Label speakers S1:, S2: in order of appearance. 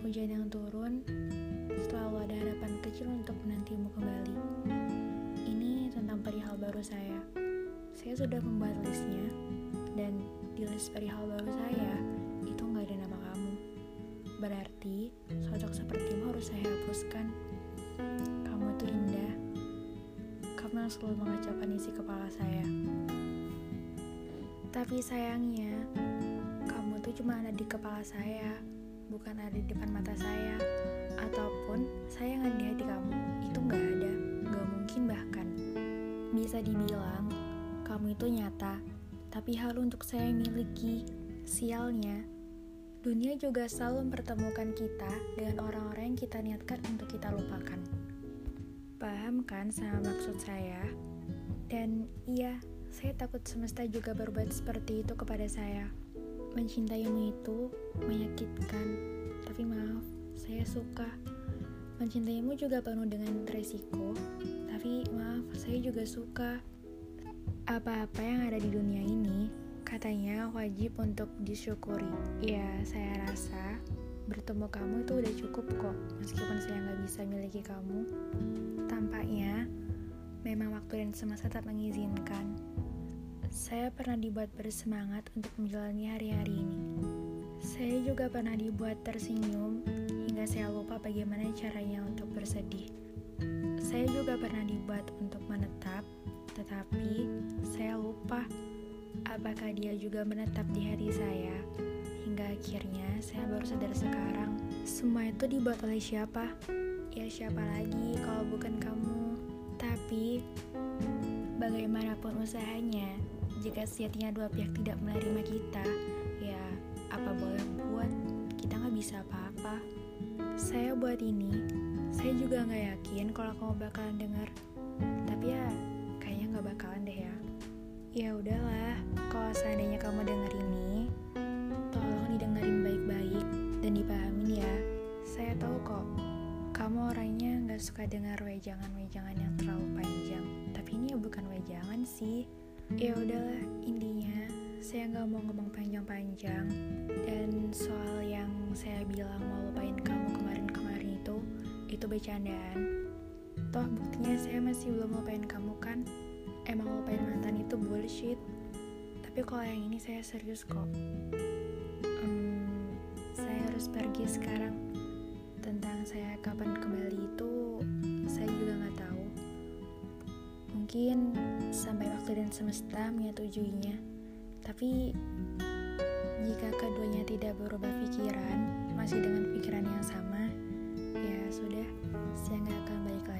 S1: hujan yang turun, selalu ada harapan kecil untuk menantimu kembali. Ini tentang perihal baru saya. Saya sudah membuat listnya, dan di list perihal baru saya, itu nggak ada nama kamu. Berarti, sosok sepertimu harus saya hapuskan. Kamu itu indah. Kamu yang selalu mengacaukan isi kepala saya. Tapi sayangnya, kamu tuh cuma ada di kepala saya bukan ada di depan mata saya. Ataupun saya nggak di hati kamu, itu nggak ada, nggak mungkin bahkan. Bisa dibilang, kamu itu nyata, tapi hal untuk saya miliki. Sialnya, dunia juga selalu mempertemukan kita dengan orang-orang yang kita niatkan untuk kita lupakan. Paham kan sama maksud saya? Dan iya, saya takut semesta juga berbuat seperti itu kepada saya. Mencintaimu itu menyakitkan, tapi maaf, saya suka. Mencintaimu juga penuh dengan resiko, tapi maaf, saya juga suka. Apa-apa yang ada di dunia ini, katanya wajib untuk disyukuri. Ya, saya rasa bertemu kamu itu udah cukup kok, meskipun saya nggak bisa miliki kamu. Tampaknya, memang waktu dan semesta tak mengizinkan. Saya pernah dibuat bersemangat untuk menjalani hari-hari ini. Saya juga pernah dibuat tersenyum hingga saya lupa bagaimana caranya untuk bersedih. Saya juga pernah dibuat untuk menetap, tetapi saya lupa apakah dia juga menetap di hati saya. Hingga akhirnya saya baru sadar sekarang, semua itu dibuat oleh siapa? Ya siapa lagi kalau bukan kamu? Tapi bagaimanapun usahanya, jika sejatinya dua pihak tidak menerima kita, ya apa boleh buat, kita nggak bisa apa-apa. Saya buat ini, saya juga nggak yakin kalau kamu bakalan dengar. Tapi ya, kayaknya nggak bakalan deh ya. Ya udahlah, kalau seandainya kamu denger ini, tolong didengerin baik-baik dan dipahamin ya. Saya tahu kok, kamu orangnya nggak suka dengar wejangan-wejangan yang terlalu panjang. Tapi ini bukan wejangan sih. Ya udahlah, saya nggak mau ngomong panjang-panjang. Dan soal yang saya bilang mau lupain kamu kemarin-kemarin itu, itu bercandaan. Toh buktinya saya masih belum lupain kamu kan? Emang lupain mantan itu bullshit. Tapi kalau yang ini saya serius kok. Hmm, saya harus pergi sekarang. Tentang saya kapan kembali itu, saya juga nggak tahu. Mungkin sampai waktu dan semesta menyetujuinya. Tapi jika keduanya tidak berubah pikiran, masih dengan pikiran yang sama, ya sudah, saya nggak akan balik lagi.